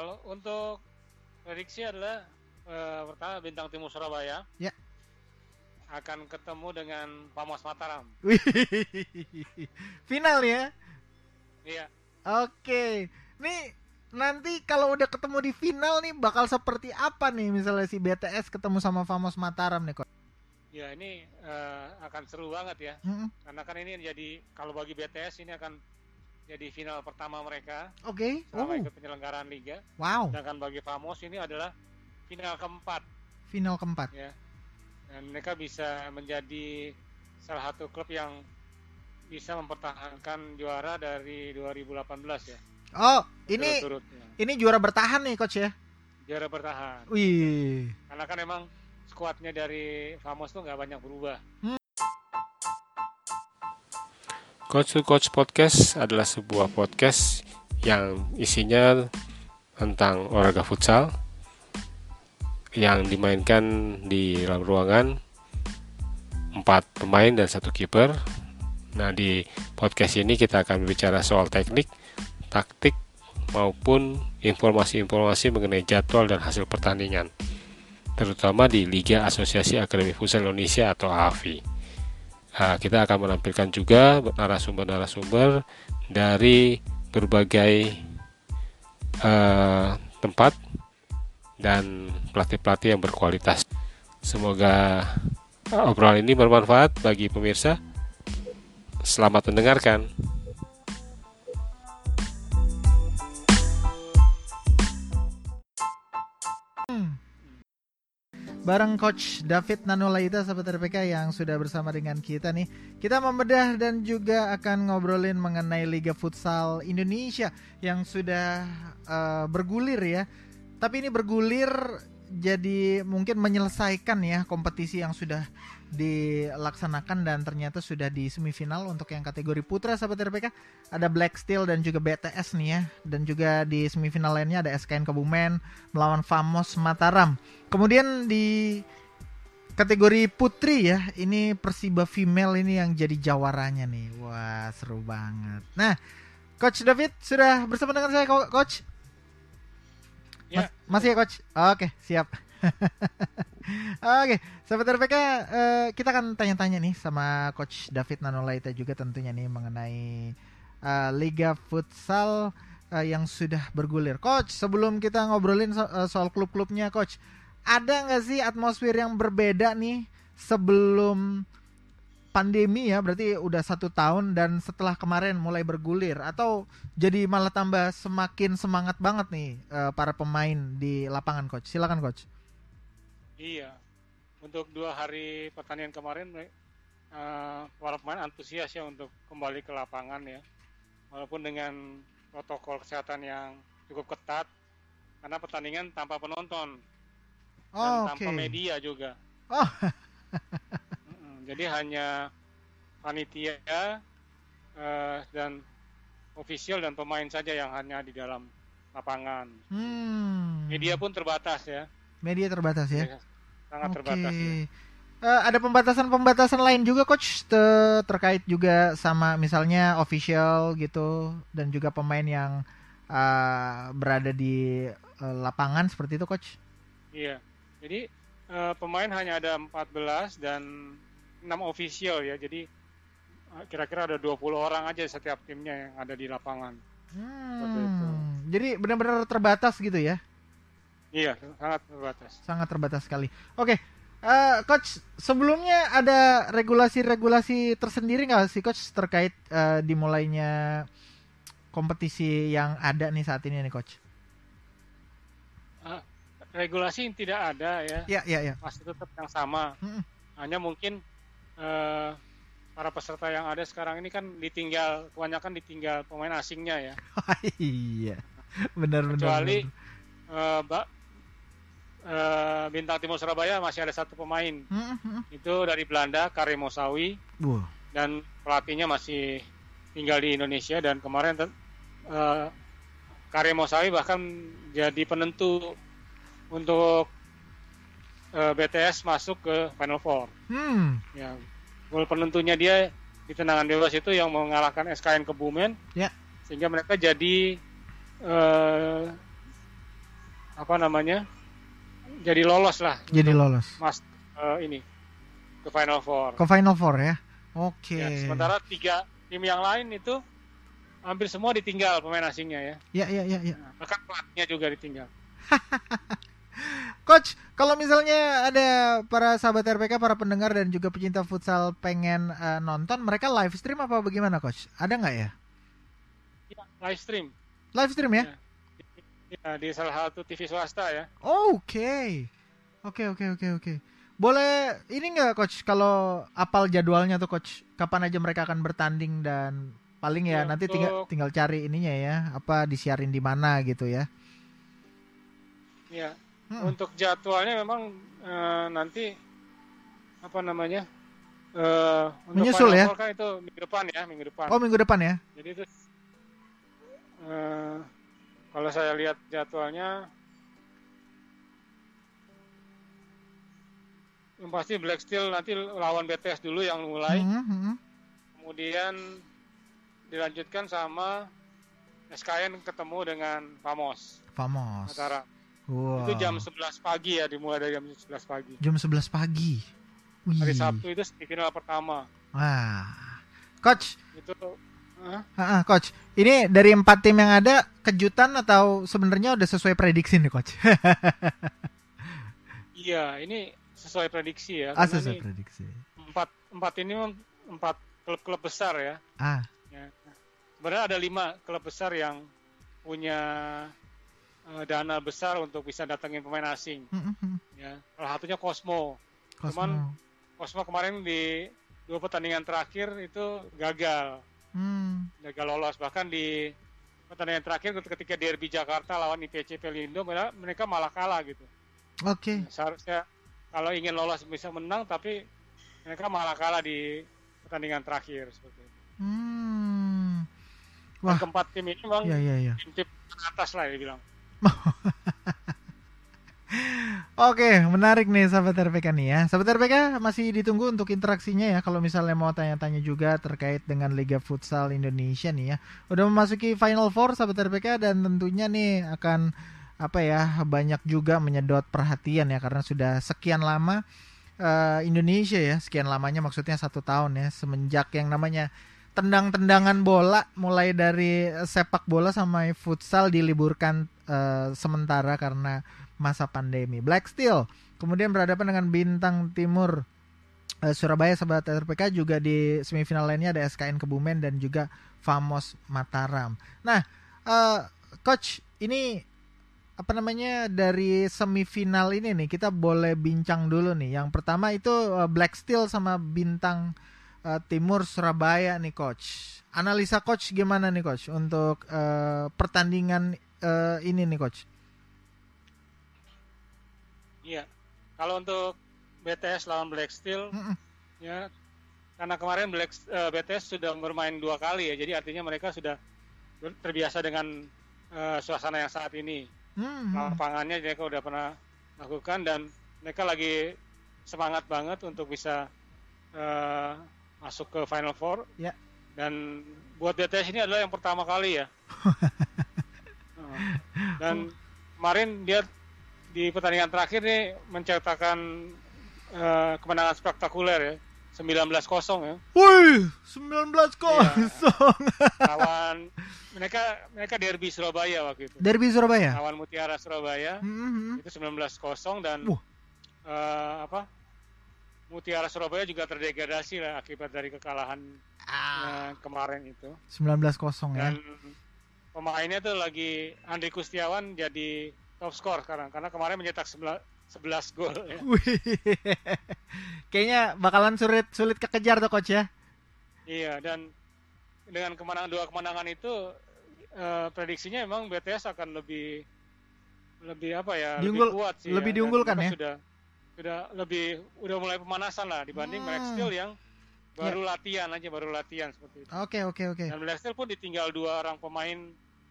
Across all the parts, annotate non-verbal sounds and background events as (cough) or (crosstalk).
Kalau untuk prediksi adalah eh, pertama bintang timur Surabaya. Ya. Akan ketemu dengan Pamos Mataram. (laughs) Final ya. Iya. Oke. Nih nanti kalau udah ketemu di final nih bakal seperti apa nih misalnya si BTS ketemu sama Famos Mataram nih kok. Ya, ini eh, akan seru banget ya. Mm-mm. Karena kan ini jadi kalau bagi BTS ini akan jadi final pertama mereka Oke. selama Oh, ikut penyelenggaraan liga. wow. Sedangkan bagi Famos ini adalah final keempat Final keempat. ya. Dan mereka bisa menjadi salah satu klub yang bisa mempertahankan juara dari 2018 ya. Oh, ini ya. ini juara bertahan nih coach ya. juara bertahan. Wih. Karena kan emang skuadnya dari Famos tuh nggak banyak berubah. Coach to Coach Podcast adalah sebuah podcast yang isinya tentang olahraga futsal yang dimainkan di dalam ruangan empat pemain dan satu kiper. Nah di podcast ini kita akan berbicara soal teknik, taktik maupun informasi-informasi mengenai jadwal dan hasil pertandingan, terutama di Liga Asosiasi Akademi Futsal Indonesia atau AFI. Nah, kita akan menampilkan juga narasumber-narasumber dari berbagai eh, tempat dan pelatih-pelatih yang berkualitas. Semoga eh, obrolan ini bermanfaat bagi pemirsa. Selamat mendengarkan. Bareng Coach David Nanulaita sahabat RPK yang sudah bersama dengan kita nih. Kita membedah dan juga akan ngobrolin mengenai Liga Futsal Indonesia yang sudah eh, bergulir ya. Tapi ini bergulir jadi mungkin menyelesaikan ya kompetisi yang sudah dilaksanakan dan ternyata sudah di semifinal untuk yang kategori putra sahabat RPK ada Black Steel dan juga BTS nih ya. Dan juga di semifinal lainnya ada SKN Kebumen melawan Famos Mataram. Kemudian di kategori putri ya ini Persiba female ini yang jadi jawaranya nih. Wah seru banget. Nah Coach David sudah bersama dengan saya Co- Coach? Ya. Mas- masih ya Coach? Oke siap (laughs) Oke, sahabat RPK, eh, kita akan tanya-tanya nih sama Coach David Nanolaita juga tentunya nih mengenai eh, Liga Futsal eh, yang sudah bergulir. Coach, sebelum kita ngobrolin so- soal klub-klubnya, Coach, ada nggak sih atmosfer yang berbeda nih sebelum pandemi ya? Berarti udah satu tahun dan setelah kemarin mulai bergulir atau jadi malah tambah semakin semangat banget nih eh, para pemain di lapangan, Coach. Silakan, Coach. Iya. Untuk dua hari pertandingan kemarin, eh, para pemain antusias ya untuk kembali ke lapangan ya. Walaupun dengan protokol kesehatan yang cukup ketat, karena pertandingan tanpa penonton dan Oh, tanpa media juga. Oh. Jadi hanya panitia eh, dan ofisial dan pemain saja yang hanya di dalam lapangan. Hmm. Media pun terbatas ya, Media terbatas ya. Sangat Oke. terbatas. Ya. Eh, ada pembatasan-pembatasan lain juga coach te- terkait juga sama misalnya official gitu dan juga pemain yang eh, berada di eh, lapangan seperti itu coach. Iya. Jadi eh, pemain hanya ada 14 dan 6 official ya. Jadi kira-kira ada 20 orang aja setiap timnya yang ada di lapangan. Hmm. Jadi benar-benar terbatas gitu ya. Iya, sangat terbatas. Sangat terbatas sekali. Oke. eh, coach, sebelumnya ada regulasi-regulasi tersendiri nggak sih coach terkait eh, dimulainya kompetisi yang ada nih saat ini nih coach? Regulasi tidak ada ya. Ya, ya, ya. Masih tetap yang sama. Mm-mm. Hanya mungkin eh, para peserta yang ada sekarang ini kan ditinggal kebanyakan ditinggal pemain asingnya ya. (laughs) iya. Benar benar. Kecuali benar. eh, Eh, Bintang Timur Surabaya masih ada satu pemain. Mm, mm, Itu dari Belanda, Karim Mosawi. mm. Wah. dan pelatihnya masih tinggal di Indonesia dan kemarin ten- eh, Karim Mosawi bahkan jadi penentu untuk eh, BTS masuk ke Final Four. Hmm. Ya, gol penentunya dia di tendangan bebas itu yang mengalahkan SKN Kebumen. Ya. Sehingga mereka jadi eh, apa namanya jadi lolos lah Jadi lolos. mas eh, ini ke final four. Ke Final Four ya. Oke. Ya, sementara tiga tim yang lain itu hampir semua ditinggal pemain asingnya ya. Ya ya ya ya. Nah, bahkan pelatihnya juga ditinggal. (laughs) Coach, kalau misalnya ada para sahabat RPK, para pendengar dan juga pecinta futsal pengen eh, nonton, mereka live stream apa bagaimana, Coach? Ada nggak ya? Ya, live stream Live stream ya? ya, di salah satu TV swasta ya. Oke. Oke, oke, oke, oke. Boleh ini nggak, Coach, kalau apal jadwalnya tuh, Coach, kapan aja mereka akan bertanding dan paling ya, Ya, nanti tinggal untuk- tinggal cari ininya ya, apa disiarin di mana gitu ya. Ya, Hmm. untuk jadwalnya memang eh, nanti apa namanya? Eh, untuk Menyusul ya? Kan itu minggu depan ya, minggu depan. Oh, minggu depan ya? Jadi itu eh, kalau saya lihat jadwalnya yang pasti Black Steel nanti lawan BTS dulu yang mulai, Mhm, mhm. kemudian dilanjutkan sama SKN ketemu dengan Famos Famos. Mataram. Wow. Itu jam 11 pagi ya, dimulai dari jam 11 pagi. jam 11 pagi. Hari Wih. Sabtu itu semifinal pertama. Wah. Coach, Itu Hah? ah, ah, coach, ini dari empat tim yang ada kejutan atau sebenarnya udah sesuai prediksi nih, coach? (laughs) iya, ini sesuai prediksi ya. ah, sesuai prediksi. empat empat ini empat klub-klub besar ya. Ah, Ya. Sebenarnya ada lima klub besar yang punya eh, dana besar untuk bisa datangin pemain asing. Ya, salah satunya Cosmo. Cosmo. Cuman- Cosmo kemarin di dua pertandingan terakhir itu gagal, Hmm, gagal lolos. Bahkan di pertandingan terakhir ketika derby Jakarta lawan IPC Pelindo, mereka- malah kalah gitu. oke. Seharusnya kalau ingin lolos bisa menang, tapi mereka malah kalah di pertandingan terakhir seperti itu. Hmm. Dan Wah. keempat tim ini memang Ya, ya, ya. tim-tim atas lah ya bilang. (laughs) Oke, menarik nih sahabat RPK nih ya. Sahabat RPK masih ditunggu untuk interaksinya ya. Kalau misalnya mau tanya-tanya juga terkait dengan Liga Futsal Indonesia nih ya. Udah memasuki Final Four sahabat RPK dan tentunya nih akan apa ya banyak juga menyedot perhatian ya karena sudah sekian lama eh, Indonesia ya sekian lamanya maksudnya satu tahun ya semenjak yang namanya tendang-tendangan bola mulai dari sepak bola sampai futsal diliburkan eh, sementara karena masa pandemi. Black Steel kemudian berhadapan dengan Bintang Timur eh, Surabaya sahabat RPK juga di semifinal lainnya ada SKN Kebumen dan juga Famos Mataram. Nah, eh, coach ini apa namanya dari semifinal ini nih kita boleh bincang dulu nih. Yang pertama itu eh, Black Steel sama Bintang eh, Timur Surabaya nih coach. Analisa coach gimana nih coach untuk eh, pertandingan eh, ini nih coach? Iya. Kalau untuk BTS lawan Black Steel, Mm-mm. ya karena kemarin Black eh, BTS sudah bermain dua kali ya, jadi artinya mereka sudah terbiasa dengan eh, suasana yang saat ini. Hmm, hmm. Lapangannya mereka udah pernah lakukan dan mereka lagi semangat banget untuk bisa eh, masuk ke Final Four. Ya. Dan buat BTS ini adalah yang pertama kali ya. (laughs) Dan kemarin dia di pertandingan terakhir nih mencetakkan eh, kemenangan spektakuler ya 19-0 ya Wih, 19 kosong. lawan mereka mereka derby Surabaya waktu itu Derby Surabaya. lawan Mutiara Surabaya Hmm, hmm, itu 19-0 dan Wah. eh, apa Mutiara Surabaya juga terdegradasi lah akibat dari kekalahan Ah, eh, kemarin itu 19 kosong ya. dan pemainnya tuh lagi Andri Kustiawan jadi top skor sekarang karena kemarin mencetak 11 11 gol ya. (laughs) Kayaknya bakalan sulit sulit kekejar tuh coach ya. Iya dan dengan kemenangan dua kemenangan itu eh, prediksinya memang BTS akan lebih lebih apa ya Diunggul- lebih kuat sih lebih ya. Diunggulkan ya? sudah sudah lebih udah mulai pemanasan lah dibanding Hmm. Black Steel yang baru latihan aja baru latihan seperti itu Oke, oke, oke. dan Black Steel pun ditinggal dua orang pemain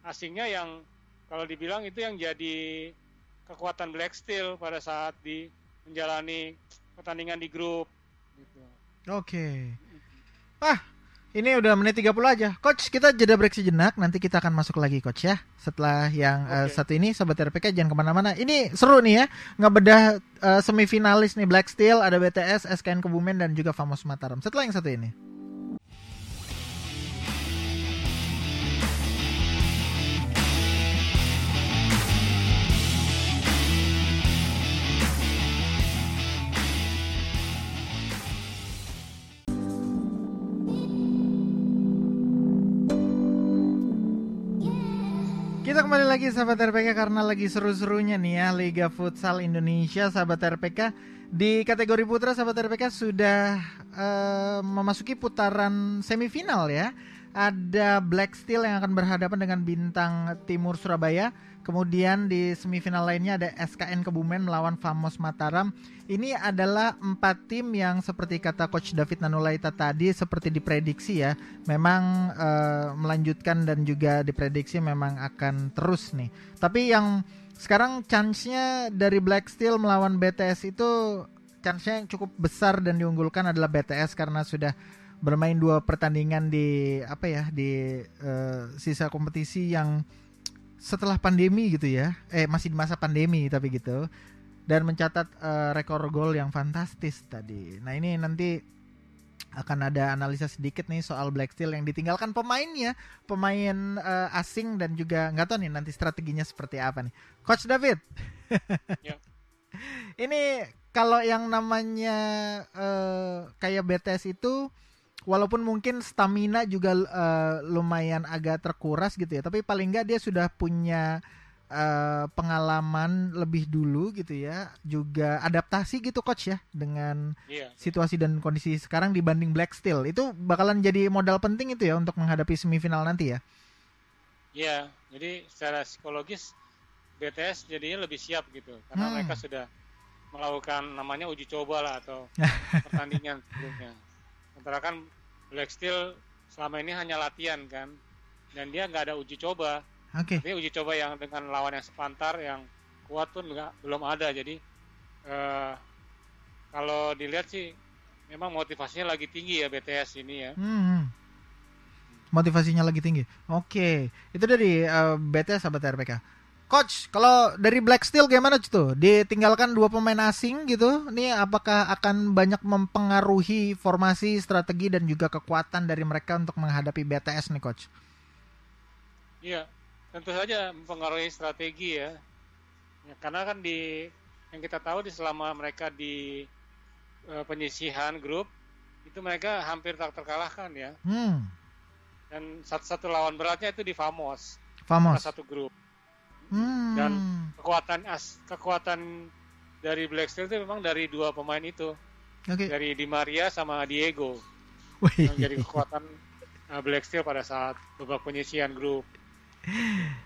asingnya yang kalau dibilang itu yang jadi kekuatan Black Steel pada saat di menjalani pertandingan di grup gitu. Oke. Ah, Ini udah menit 30 aja. Coach, kita jeda break sejenak. Nanti kita akan masuk lagi, Coach ya. Setelah yang okay. uh, satu ini, Sobat RPK jangan ke mana-mana. Ini seru nih ya. Ngebedah uh, semifinalis nih. Black Steel, ada BTS, SKN Kebumen, dan juga Famos Mataram. Setelah yang satu ini. Kita kembali lagi sahabat RPK karena lagi seru-serunya nih ya Liga Futsal Indonesia sahabat RPK di kategori putra sahabat RPK sudah uh, memasuki putaran semifinal ya. Ada Black Steel yang akan berhadapan dengan Bintang Timur Surabaya Kemudian di semifinal lainnya ada SKN Kebumen melawan Famos Mataram. Ini adalah empat tim yang seperti kata Coach David Nanulaita tadi seperti diprediksi ya, memang uh, melanjutkan dan juga diprediksi memang akan terus nih. Tapi yang sekarang chance-nya dari Black Steel melawan BTS itu chance-nya yang cukup besar dan diunggulkan adalah BTS karena sudah bermain dua pertandingan di apa ya di uh, sisa kompetisi yang setelah pandemi gitu ya. Eh masih di masa pandemi tapi gitu. Dan mencatat uh, rekor gol yang fantastis tadi. Nah ini nanti akan ada analisa sedikit nih soal Black Steel yang ditinggalkan pemainnya. Pemain uh, asing dan juga nggak tahu nih nanti strateginya seperti apa nih. Coach David. (laughs) Ya. ini kalau yang namanya uh, kayak BTS itu walaupun mungkin stamina juga uh, lumayan agak terkuras gitu ya tapi paling nggak dia sudah punya uh, pengalaman lebih dulu gitu ya juga adaptasi gitu coach ya dengan yeah. situasi dan kondisi sekarang dibanding Black Steel itu bakalan jadi modal penting itu ya untuk menghadapi semifinal nanti ya Iya jadi secara psikologis BTS jadinya lebih siap gitu karena hmm. mereka sudah melakukan namanya uji coba lah atau (laughs) pertandingan sebelumnya Sementara kan Black Steel selama ini hanya latihan kan, dan dia nggak ada uji coba. Oke. Okay. uji coba yang dengan lawan yang sepantar yang kuat pun nggak belum ada. Jadi uh, kalau dilihat sih memang motivasinya lagi tinggi ya BTS ini ya. Hmm. hmm. Motivasinya lagi tinggi. Oke, okay. itu dari uh, BTS sahabat RPK. Coach, kalau dari Black Steel gimana tuh? Ditinggalkan dua pemain asing gitu. Ini apakah akan banyak mempengaruhi formasi, strategi dan juga kekuatan dari mereka untuk menghadapi BTS nih, coach? Iya, tentu saja mempengaruhi strategi ya. ya karena kan di yang kita tahu di selama mereka di uh, penyisihan grup itu mereka hampir tak terkalahkan ya. Hmm. Dan satu-satu lawan beratnya itu di Famos. Famos. Satu grup Hmm. Dan kekuatan as kekuatan dari Black Steel itu memang dari dua pemain itu. Okay. Dari Di Maria sama Diego. Wih. Yang jadi kekuatan uh, Black Steel pada saat babak penyisian grup.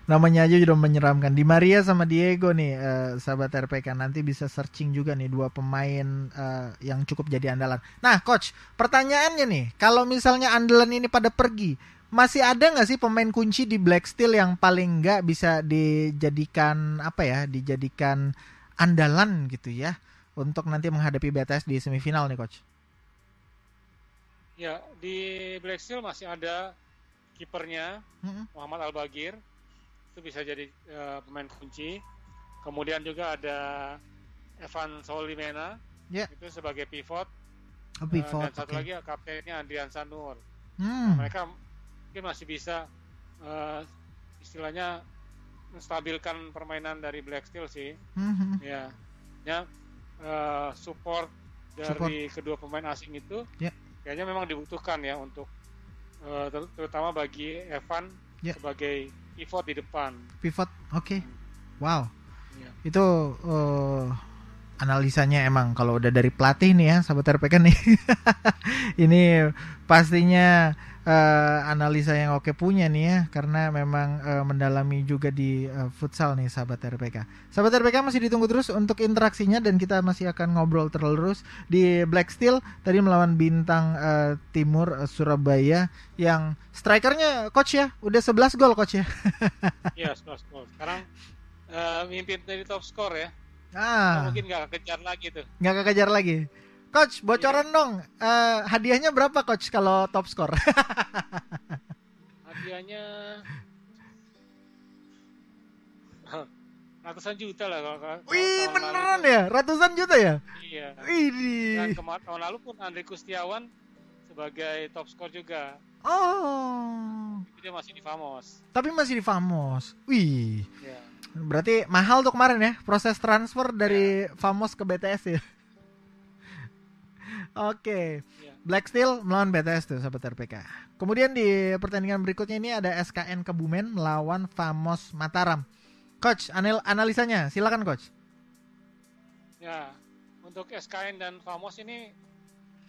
Namanya aja sudah menyeramkan. Di Maria sama Diego nih, uh, sahabat RPK nanti bisa searching juga nih dua pemain uh, yang cukup jadi andalan. Nah, coach, pertanyaannya nih, kalau misalnya andalan ini pada pergi, masih ada nggak sih pemain kunci di Black Steel yang paling nggak bisa dijadikan apa ya dijadikan andalan gitu ya untuk nanti menghadapi BTS di semifinal nih coach? Ya di Black Steel masih ada kipernya mm-hmm. Muhammad Al Bagir itu bisa jadi uh, pemain kunci. Kemudian juga ada Evan Solimena yeah. itu sebagai pivot. Oh, pivot. Uh, dan satu okay. lagi kaptennya Andrian Sanur. Hmm. Nah, mereka mungkin masih bisa uh, istilahnya menstabilkan permainan dari Black Steel sih. Mm-hmm. Ya, ya uh, support dari support. kedua pemain asing itu yeah. kayaknya memang dibutuhkan ya untuk uh, ter- terutama bagi Evan yeah. sebagai pivot di depan. Pivot, oke. Okay. Hmm. Wow. Yeah. Itu uh, analisanya emang kalau udah dari pelatih nih ya, sahabat RPK nih. (laughs) ini pastinya uh, analisa yang oke punya nih ya karena memang uh, mendalami juga di uh, futsal nih sahabat RPK. Sahabat RPK masih ditunggu terus untuk interaksinya dan kita masih akan ngobrol terus di Black Steel tadi melawan Bintang uh, Timur uh, Surabaya yang strikernya coach ya udah 11 gol coach ya. (laughs) Iya 11 gol. Sekarang uh, mimpin dari top score ya. Ah. mungkin nggak kejar lagi tuh. Nggak kejar lagi. Coach, bocoran dong. eh, hadiahnya berapa coach kalau top score? (laughs) hadiahnya ratusan juta lah kalau kalau Wih, beneran ya? Ratusan juta ya? Iya. Dan Wih. kemarin tahun lalu pun Andri Kustiawan sebagai top skor juga. Oh. Itu dia masih di Famos. Tapi masih di Famos. Wih. Ya. Berarti mahal tuh kemarin ya proses transfer dari Famos ke BTS ya. Oke. Ya. Black Steel melawan BTS tuh sahabat RPK. Kemudian di pertandingan berikutnya ini ada SKN Kebumen melawan Famos Mataram. Coach, anal analisanya silakan coach. Ya. Untuk SKN dan Famos ini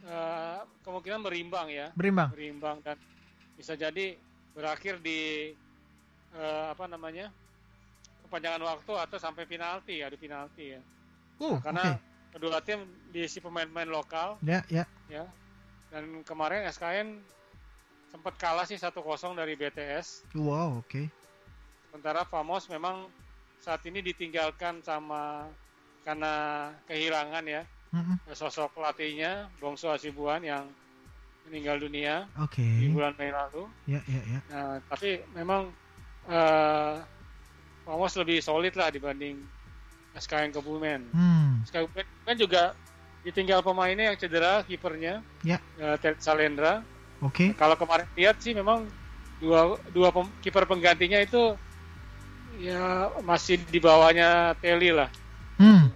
eh, kemungkinan berimbang ya. Berimbang. Berimbang dan bisa jadi berakhir di eh, apa namanya? kepanjangan waktu atau sampai penalti, adu penalti ya. Uh, Karena oke. kedua tim diisi pemain-pemain lokal Ya, ya. ya. Dan kemarin SKN sempat kalah sih 1-0 dari BTS. Wow, oke. Sementara Famos memang saat ini ditinggalkan sama karena kehilangan ya Mm-mm. sosok pelatihnya Bongso Asibuan yang meninggal dunia Oke. di bulan Mei lalu. Ya, ya, ya. Nah, tapi memang eh Famos lebih solid lah dibanding SKN Kebumen. Hmm. SKN Kebumen juga ditinggal pemainnya yang cedera kipernya Ya. eh, Ted Salendra. Oke. Kalau kemarin lihat sih memang dua dua pem- kiper penggantinya itu ya masih di bawahnya Teli lah. Hmm.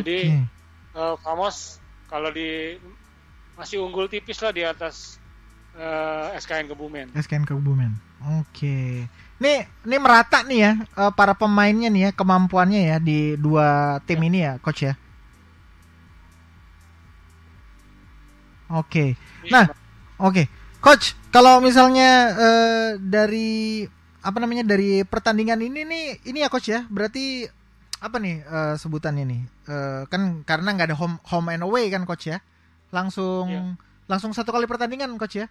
Jadi, Oke. Eh, Famos kalau di masih unggul tipis lah di atas eh, SKN Kebumen. SKN Kebumen. Oke. Nih, ini merata nih ya eh, para pemainnya nih ya kemampuannya ya di dua tim ini ya, coach ya. Oke. Nah, oke. Coach, kalau misalnya eh, dari apa namanya dari pertandingan ini nih, ini ya coach ya, berarti apa nih eh, sebutannya nih? Eh, kan karena nggak ada home home and away kan coach ya, langsung Iya. langsung satu kali pertandingan coach ya.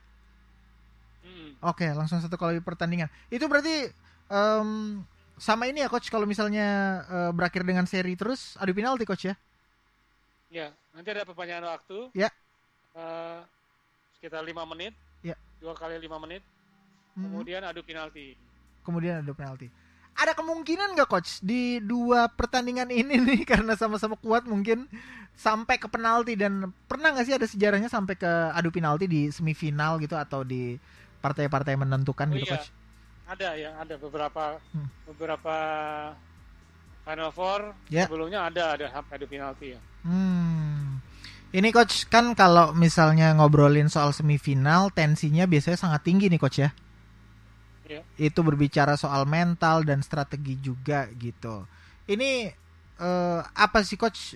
Hmm, Oke, langsung satu kali pertandingan. Itu berarti em, sama ini ya coach kalau misalnya eh, berakhir dengan seri terus adu penalti coach ya. ya, nanti ada perpanjangan waktu. Ya. Eh, sekitar lima menit. Ya. Dua kali lima menit. Hmm, Kemudian adu penalti. Kemudian ada penalti. Ada kemungkinan nggak coach di dua pertandingan ini nih (laughs) karena sama-sama kuat mungkin sampai ke penalti dan pernah nggak sih ada sejarahnya sampai ke adu penalti di semifinal gitu atau di partai-partai menentukan Oh gitu iya. coach? Ada ya, ada beberapa Hmm. beberapa Final Four Ya. sebelumnya ada ada sampai adu penalti ya. Hmm. Ini coach kan kalau misalnya ngobrolin soal semifinal tensinya biasanya sangat tinggi nih coach ya. Iya. Itu berbicara soal mental dan strategi juga gitu. Ini eh, apa sih coach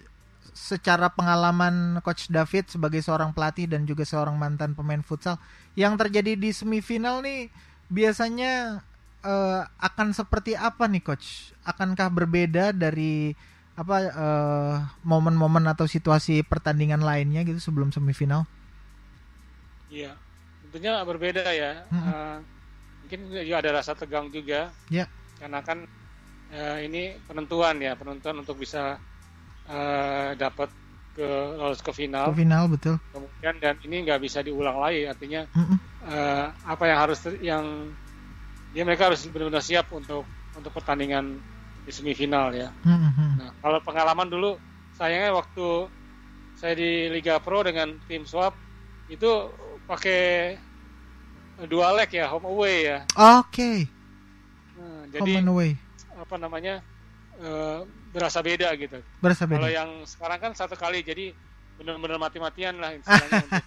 secara pengalaman coach David sebagai seorang pelatih dan juga seorang mantan pemain futsal yang terjadi di semifinal nih biasanya eh, akan seperti apa nih coach? Akankah berbeda dari apa eh, momen-momen atau situasi pertandingan lainnya gitu sebelum semifinal? Iya, tentunya berbeda ya. Mm-mm. Eh, mungkin juga ada rasa tegang juga. Ya. Karena kan eh, ini penentuan ya, penentuan untuk bisa eh, dapat ke lolos ke final. Ke final betul. Kemudian dan ini nggak bisa diulang lagi. Artinya Mm-mm. eh, apa yang harus yang dia mereka harus benar-benar siap untuk untuk pertandingan di semifinal ya. Mm-mm. Nah, kalau pengalaman dulu sayangnya waktu saya di Liga Pro dengan tim swap itu pakai dua leg ya home away ya. Oke. Nah, Home jadi and away. apa namanya eh, berasa beda gitu. Berasa Kalau beda. yang sekarang kan satu kali jadi benar-benar mati-matian lah istilahnya untuk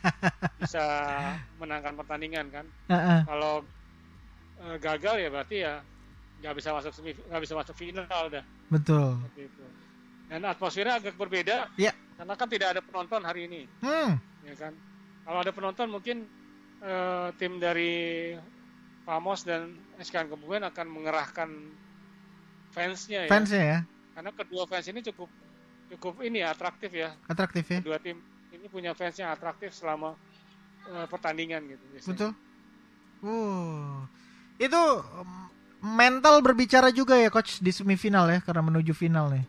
bisa (laughs) menangkan pertandingan kan. Heeh. Kalau eh, gagal ya berarti ya nggak bisa masuk nggak bisa masuk final dah. Betul. Dan atmosfernya agak berbeda. Ya. Karena kan tidak ada penonton hari ini, Hmm. ya kan. Kalau ada penonton mungkin eh, tim dari Pamos dan SKN Kebumen akan mengerahkan fansnya ya. Fansnya ya, Karena kedua fans ini cukup cukup ini ya, atraktif ya. atraktif ya. Kedua tim ini punya fans yang atraktif selama eh, pertandingan gitu. biasanya. Betul. Uh. Itu um, mental berbicara juga ya coach di semifinal ya karena menuju final nih.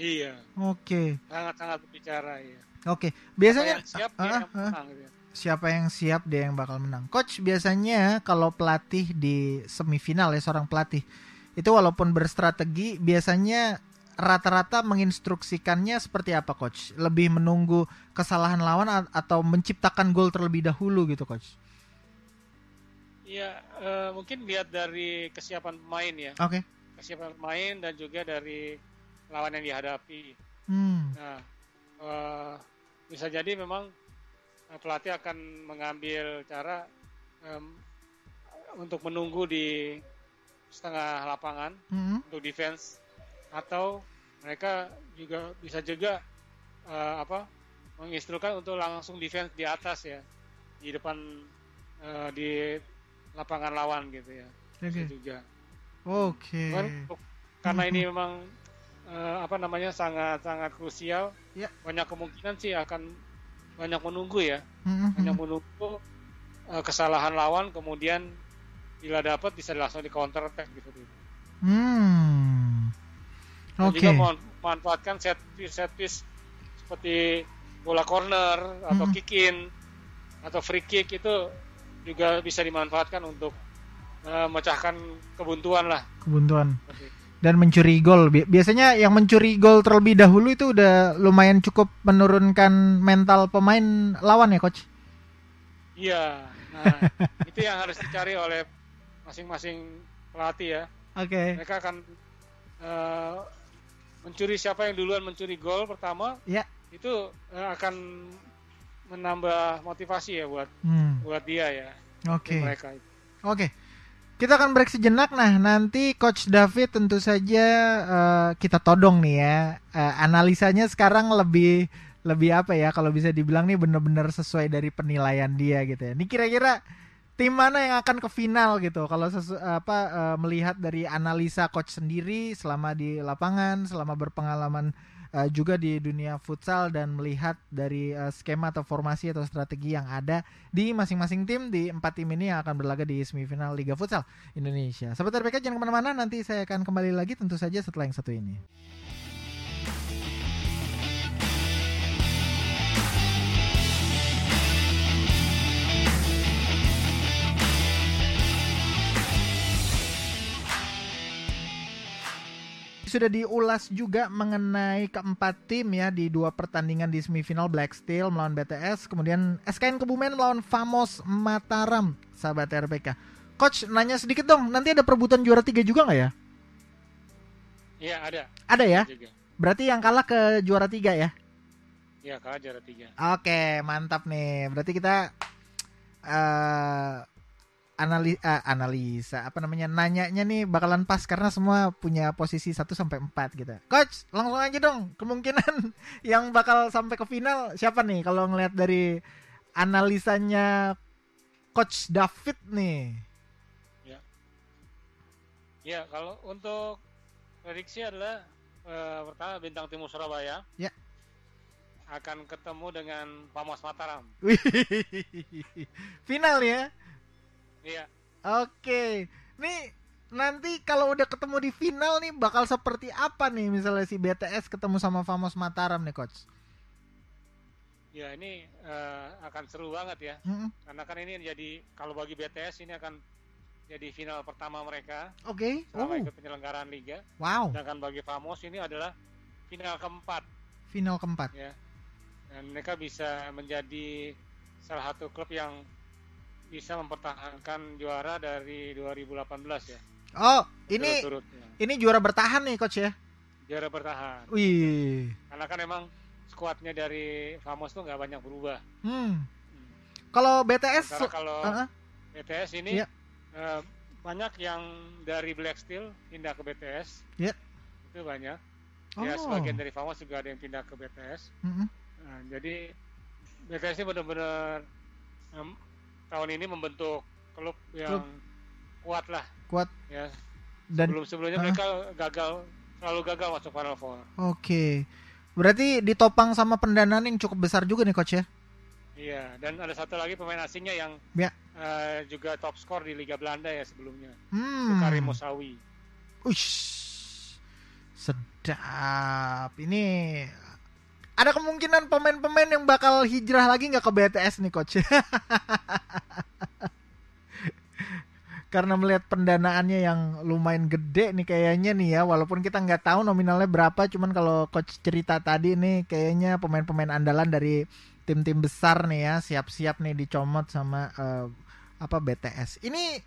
Iya, Oke. sangat-sangat berbicara ya. Oke. Siapa Biasanya yang siap Ah, dia ah, yang ah. menang ya. siapa yang siap dia yang bakal menang. Coach biasanya kalau pelatih di semifinal ya seorang pelatih itu walaupun berstrategi biasanya rata-rata menginstruksikannya seperti apa coach? Lebih menunggu kesalahan lawan atau menciptakan gol terlebih dahulu gitu coach? Iya, eh, mungkin lihat dari kesiapan pemain ya, Oke. kesiapan pemain dan juga dari lawan yang dihadapi. Hmm. Nah, eh, bisa jadi memang eh, pelatih akan mengambil cara em, untuk menunggu di setengah lapangan Hmm. untuk defense atau mereka juga bisa juga eh, apa menginstrukan untuk langsung defense di atas ya di depan eh, di lapangan lawan gitu ya bisa juga Oke. Cuman untuk- karena ini memang eh, apa namanya sangat sangat krusial Ya. banyak kemungkinan sih akan banyak menunggu ya Hmm, hmm. menunggu eh, kesalahan lawan kemudian bila dapat bisa langsung di counter attack gitu Hmm. dan Oke. juga memanfaatkan set piece set piece seperti bola corner atau Mm-mm. kick in atau free kick itu juga bisa dimanfaatkan untuk eh, memecahkan kebuntuan lah Kebuntuan. Dan mencuri gol. Bi- Biasanya yang mencuri gol terlebih dahulu itu udah lumayan cukup menurunkan mental pemain lawan ya, coach. Iya, nah (laughs) itu yang harus dicari oleh masing-masing pelatih ya. Oke. Mereka akan eh, mencuri siapa yang duluan mencuri gol pertama, Ya. itu eh, akan menambah motivasi ya buat Hmm. buat dia ya, Oke. mereka. Oke. Kita akan break sejenak. Nah, nanti Coach David tentu saja eh, kita todong nih ya. Eh, analisanya sekarang lebih lebih apa ya kalau bisa dibilang nih bener-bener sesuai dari penilaian dia gitu ya. Ini kira-kira tim mana yang akan ke final gitu? Kalau sesu- apa eh, melihat dari analisa coach sendiri selama di lapangan, selama berpengalaman eh, juga di dunia futsal dan melihat dari eh, skema atau formasi atau strategi yang ada di masing-masing tim di empat tim ini yang akan berlaga di semifinal Liga Futsal Indonesia. Sahabat RPK jangan ke mana-mana, nanti saya akan kembali lagi tentu saja setelah yang satu ini. Sudah diulas juga mengenai keempat tim ya di dua pertandingan di semifinal Black Steel melawan BTS, kemudian SKN Kebumen melawan Famos Mataram, sahabat RPK. Coach nanya sedikit dong, nanti ada perebutan juara tiga juga nggak ya? Iya ada. Ada ya? Juga. Berarti yang kalah ke juara tiga ya? Iya kalah juara tiga. Oke, mantap nih. Berarti kita eh anali eh, analisa apa namanya nanyanya nih bakalan pas karena semua punya posisi 1 sampai 4 gitu. Coach, langsung aja dong. Kemungkinan (laughs) yang bakal sampai ke final siapa nih kalau ngelihat dari analisanya Coach David nih? Ya kalau untuk prediksi adalah eh, pertama bintang timur Surabaya. Ya. Akan ketemu dengan Pamos Mataram. (laughs) Final ya. Iya. Oke. Nih nanti kalau udah ketemu di final nih bakal seperti apa nih misalnya si BTS ketemu sama Famos Mataram nih coach? Ya ini eh, akan seru banget ya. Mm-mm. Karena kan ini jadi kalau bagi BTS ini akan jadi final pertama mereka Oke. Oh, selama ikut penyelenggaraan liga. wow. Sedangkan bagi Famos ini adalah final keempat Final keempat. ya. Dan mereka bisa menjadi salah satu klub yang bisa mempertahankan juara dari 2018 ya. Oh, ini Turut-turut, ya. ini juara bertahan nih coach ya. juara bertahan. Wih. Karena kan emang skuadnya dari Famos tuh nggak banyak berubah. Hmm. Kalau BTS kalau uh-uh. BTS ini Iya. eh, banyak yang dari Black Steel pindah ke BTS. Iya. Itu banyak. Oh. Ya sebagian dari Famos juga ada yang pindah ke BTS. Mm-mm. Nah, jadi BTS ini benar-benar tahun ini membentuk klub yang Klub. kuat lah kuat ya. dan Sebelum-sebelumnya Ah. mereka gagal selalu gagal masuk Final Four. oke. Berarti ditopang sama pendanaan yang cukup besar juga nih coach ya. Iya, dan ada satu lagi pemain asingnya yang Ya. eh, juga top skor di Liga Belanda ya sebelumnya. Hmm. Karim Musawi. Ush. Sedap. Ini ada kemungkinan pemain-pemain yang bakal hijrah lagi nggak ke BTS nih coach? (laughs) Karena melihat pendanaannya yang lumayan gede nih kayaknya nih ya, walaupun kita nggak tahu nominalnya berapa, cuman kalau coach cerita tadi nih kayaknya pemain-pemain andalan dari tim-tim besar nih ya, siap-siap nih dicomot sama uh, apa BTS. Ini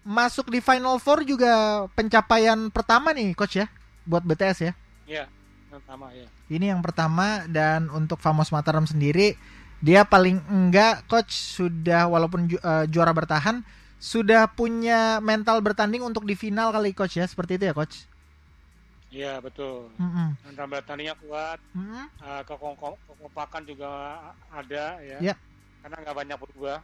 masuk di Final Four juga pencapaian pertama nih coach ya, buat BTS ya? Iya pertama ya. Ini yang pertama dan untuk Famos Mataram sendiri dia paling enggak coach sudah walaupun ju uh, juara bertahan sudah punya mental bertanding untuk di final kali coach ya seperti itu ya coach. Iya betul. Mm -hmm. Mental bertandingnya kuat. Mm -hmm. uh, kekompakan juga ada ya. Yeah. Karena nggak banyak berubah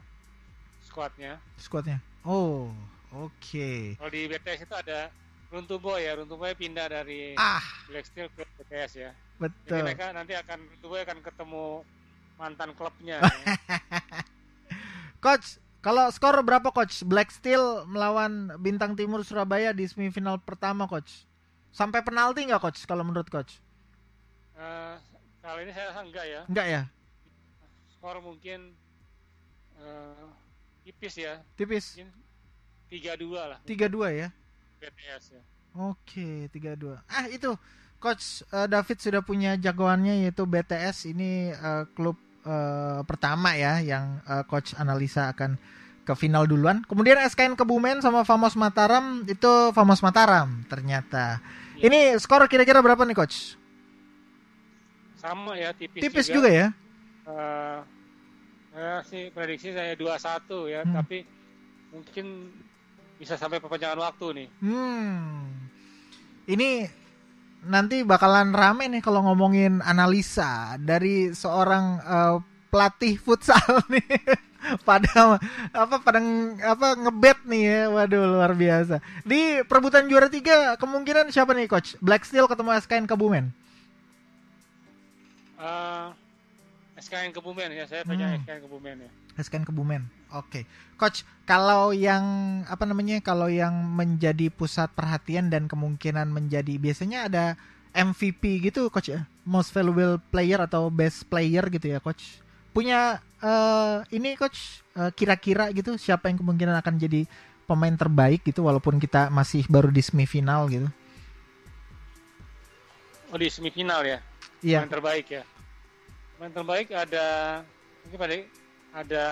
skuadnya. Skuadnya. Oh oke. Okay. Kalau di BTS itu ada Runtuh Boy ya, Runtuh Boy pindah dari ah. Black Steel ke BTS ya. Betul. Jadi mereka nanti akan Runtuh Boy akan ketemu mantan klubnya. ya. (laughs) Coach, kalau skor berapa coach? Black Steel melawan Bintang Timur Surabaya di semifinal pertama coach. Sampai penalti nggak coach kalau menurut coach? Uh, kali ini saya rasa enggak ya. Enggak ya? Skor mungkin uh, tipis ya. Tipis. Tiga dua lah. Tiga dua ya. BTS ya. Oke, tiga dua. Ah itu, Coach uh, David sudah punya jagoannya yaitu BTS ini uh, klub uh, pertama ya yang uh, Coach analisa akan ke final duluan. Kemudian SKN Kebumen sama Famos Mataram itu Famos Mataram ternyata. Ya. Ini skor kira-kira berapa nih Coach? Sama ya, tipis, tipis juga, juga ya. Uh, uh, sih prediksi saya 2-1 ya, hmm. tapi mungkin bisa sampai perpanjangan waktu nih. Hmm. Ini nanti bakalan rame nih kalau ngomongin analisa dari seorang uh, pelatih futsal (laughs) nih. pada apa pada apa ngebet nih ya waduh luar biasa di perebutan juara tiga kemungkinan siapa nih coach Black Steel ketemu SKN Kebumen uh, SKN Kebumen ya saya pegang hmm. SKN Kebumen ya SKN Kebumen oke. Okay. coach kalau yang apa namanya kalau yang menjadi pusat perhatian dan kemungkinan menjadi biasanya ada MVP gitu coach ya? Most valuable player atau best player gitu ya coach? Punya uh, ini coach kira kira-kira gitu siapa yang kemungkinan akan jadi pemain terbaik gitu walaupun kita masih baru di semifinal gitu? Oh di semifinal ya? Iya. Pemain terbaik ya? Pemain terbaik ada mungkin pada ada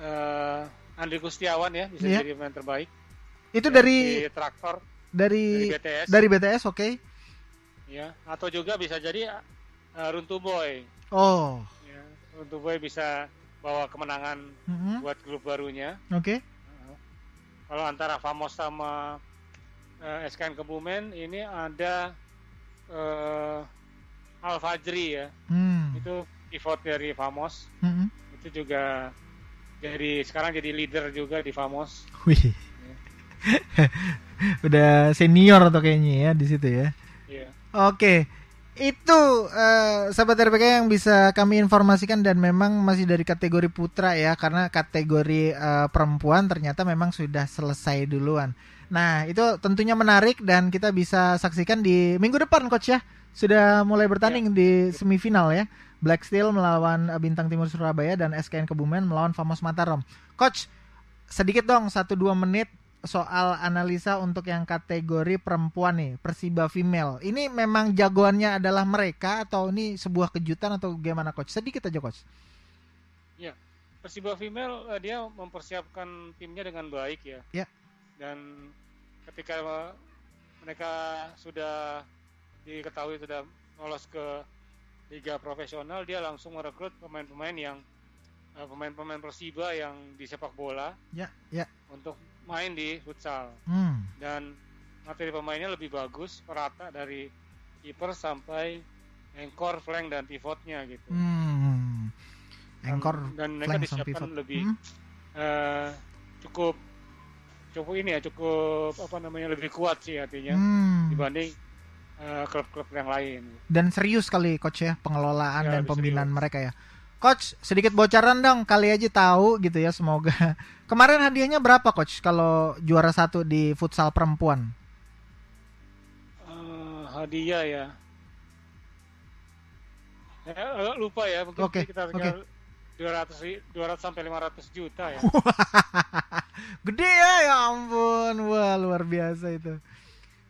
uh, Andri Gustiawan ya bisa yeah. jadi pemain terbaik itu dari, dari traktor dari dari BTS dari BTS oke okay. ya atau juga bisa jadi uh, Runtuh Boy oh untuk Boy bisa bawa kemenangan mm-hmm. buat klub barunya. Oke. Okay. Uh, kalau antara Famos sama uh, eh, SKN Kebumen ini ada uh, Al Fajri ya. Mm. Itu pivot dari Famos. Mm-hmm. Itu juga jadi sekarang jadi leader juga di Famos. Wih. Ya. (laughs) Udah senior atau kayaknya ya di situ ya. Iya. Oke. Itu uh, sahabat RPK yang bisa kami informasikan dan memang masih dari kategori putra ya karena kategori uh, perempuan ternyata memang sudah selesai duluan. Nah itu tentunya menarik dan kita bisa saksikan di minggu depan coach ya sudah mulai bertanding ya. di semifinal ya Black Steel melawan Bintang Timur Surabaya dan SKN Kebumen melawan Famos Mataram. Coach sedikit dong satu dua menit soal analisa untuk yang kategori perempuan nih, Persiba female. Ini memang jagoannya adalah mereka atau ini sebuah kejutan atau gimana coach? Sedikit aja coach. Ya, Persiba female uh, dia mempersiapkan timnya dengan baik ya. Ya. Dan ketika mereka sudah diketahui sudah lolos ke liga profesional, dia langsung merekrut pemain-pemain yang uh, pemain-pemain Persiba yang di sepak bola. Ya, ya. Untuk main di futsal hmm. dan materi pemainnya lebih bagus rata dari kiper sampai anchor flank dan pivotnya gitu hmm. anchor dan, dan mereka disiapkan lebih hmm? uh, cukup cukup ini ya cukup apa namanya lebih kuat sih artinya hmm. dibanding eh, klub-klub uh, yang lain dan serius kali coach ya pengelolaan ya, dan pembinaan serius. mereka ya Coach, sedikit bocoran dong, kali aja tahu gitu ya, semoga. (laughs) Kemarin hadiahnya berapa, Coach, kalau juara satu di futsal perempuan? Uh, hadiah ya. Ya, agak lupa ya, mungkin Oke, kita oke. 200 ri- 200 sampai 500 juta ya. (laughs) Gede ya, ya ampun, wah luar biasa itu.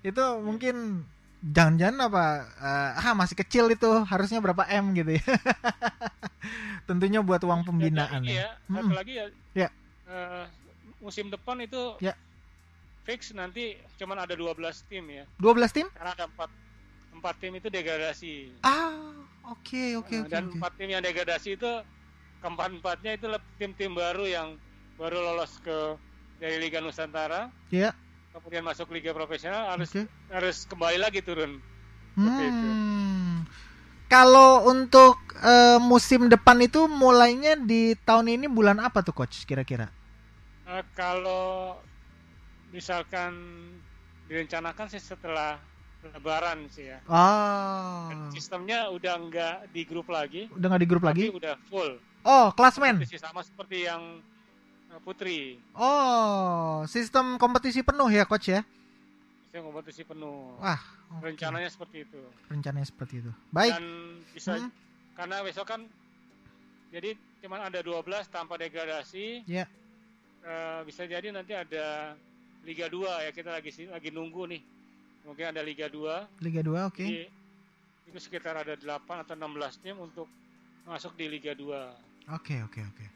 Itu mungkin jangan-jangan apa? eh, ah masih kecil itu, harusnya berapa m gitu ya? (laughs) Tentunya buat uang pembinaan Dan ya. ya, satu Mm-mm. lagi ya. Ya. eh, musim depan itu Ya. fix nanti cuman ada 12 tim ya. 12 tim? Karena ada 4 empat tim itu degradasi. Ah, oke oke Nah, oke. dan oke. empat tim yang degradasi itu keempat-empatnya itu lep- tim-tim baru yang baru lolos ke dari Liga Nusantara, Ya, kemudian masuk Liga Profesional harus oke. harus kembali lagi turun. Hmm. Kalau untuk eh, musim depan itu mulainya di tahun ini bulan apa tuh coach kira-kira? Eh, kalau misalkan direncanakan sih setelah Lebaran sih ya. Oh, Dan sistemnya udah nggak di grup lagi, udah nggak di grup lagi? udah full. Oh, klasmen. Sama seperti yang Putri. Oh, sistem kompetisi penuh ya coach ya? Yang kompetisi penuh. Wah, oke. Rencananya seperti itu. rencananya seperti itu. Baik. Dan bisa Hmm. karena besok kan jadi cuman ada 12 tanpa degradasi. Ya. Eh, bisa jadi nanti ada Liga 2 ya kita lagi lagi nunggu nih. Mungkin ada Liga 2. Liga 2 oke. Jadi itu sekitar ada 8 atau 16 tim untuk masuk di Liga 2. Oke, oke, oke.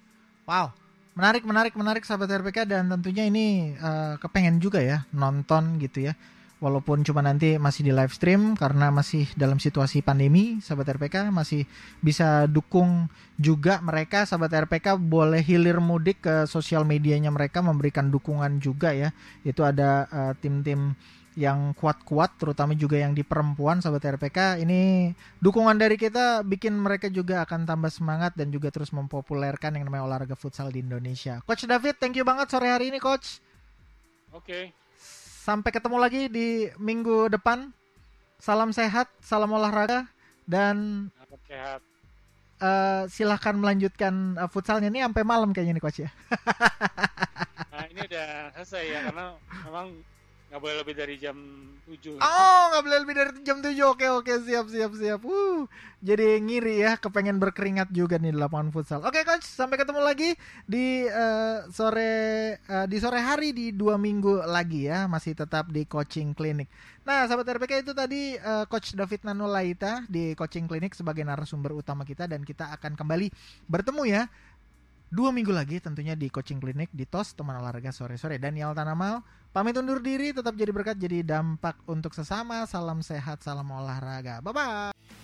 Wow. Menarik, menarik, menarik sahabat RPK dan tentunya ini eh, kepengen juga ya nonton gitu ya. Walaupun cuma nanti masih di live stream karena masih dalam situasi pandemi, sahabat RPK masih bisa dukung juga mereka sahabat RPK boleh hilir mudik ke sosial medianya mereka memberikan dukungan juga ya. Itu ada eh, tim-tim yang kuat-kuat terutama juga yang di perempuan sahabat RPK ini dukungan dari kita bikin mereka juga akan tambah semangat dan juga terus mempopulerkan yang namanya olahraga futsal di Indonesia. Coach David, thank you banget sore hari ini coach. Oke. Sampai ketemu lagi di minggu depan. Salam sehat, salam olahraga dan sehat. eh, silahkan melanjutkan eh, futsalnya ini sampai malam kayaknya nih coach ya. Nah, ini udah selesai ya karena memang nggak boleh lebih dari jam 7. Oh, nggak boleh lebih dari jam 7. Oke, oke, siap, siap, siap. Uh, jadi ngiri ya, kepengen berkeringat juga nih di lapangan futsal. Oke, coach, sampai ketemu lagi di eh, sore eh, di sore hari di dua minggu lagi ya, masih tetap di coaching klinik. Nah, sahabat RPK itu tadi eh, coach David Nanulaita di coaching klinik sebagai narasumber utama kita dan kita akan kembali bertemu ya dua minggu lagi tentunya di coaching klinik di TOS teman olahraga sore-sore Daniel Tanamal pamit undur diri tetap jadi berkat jadi dampak untuk sesama. Salam sehat salam olahraga. Bye bye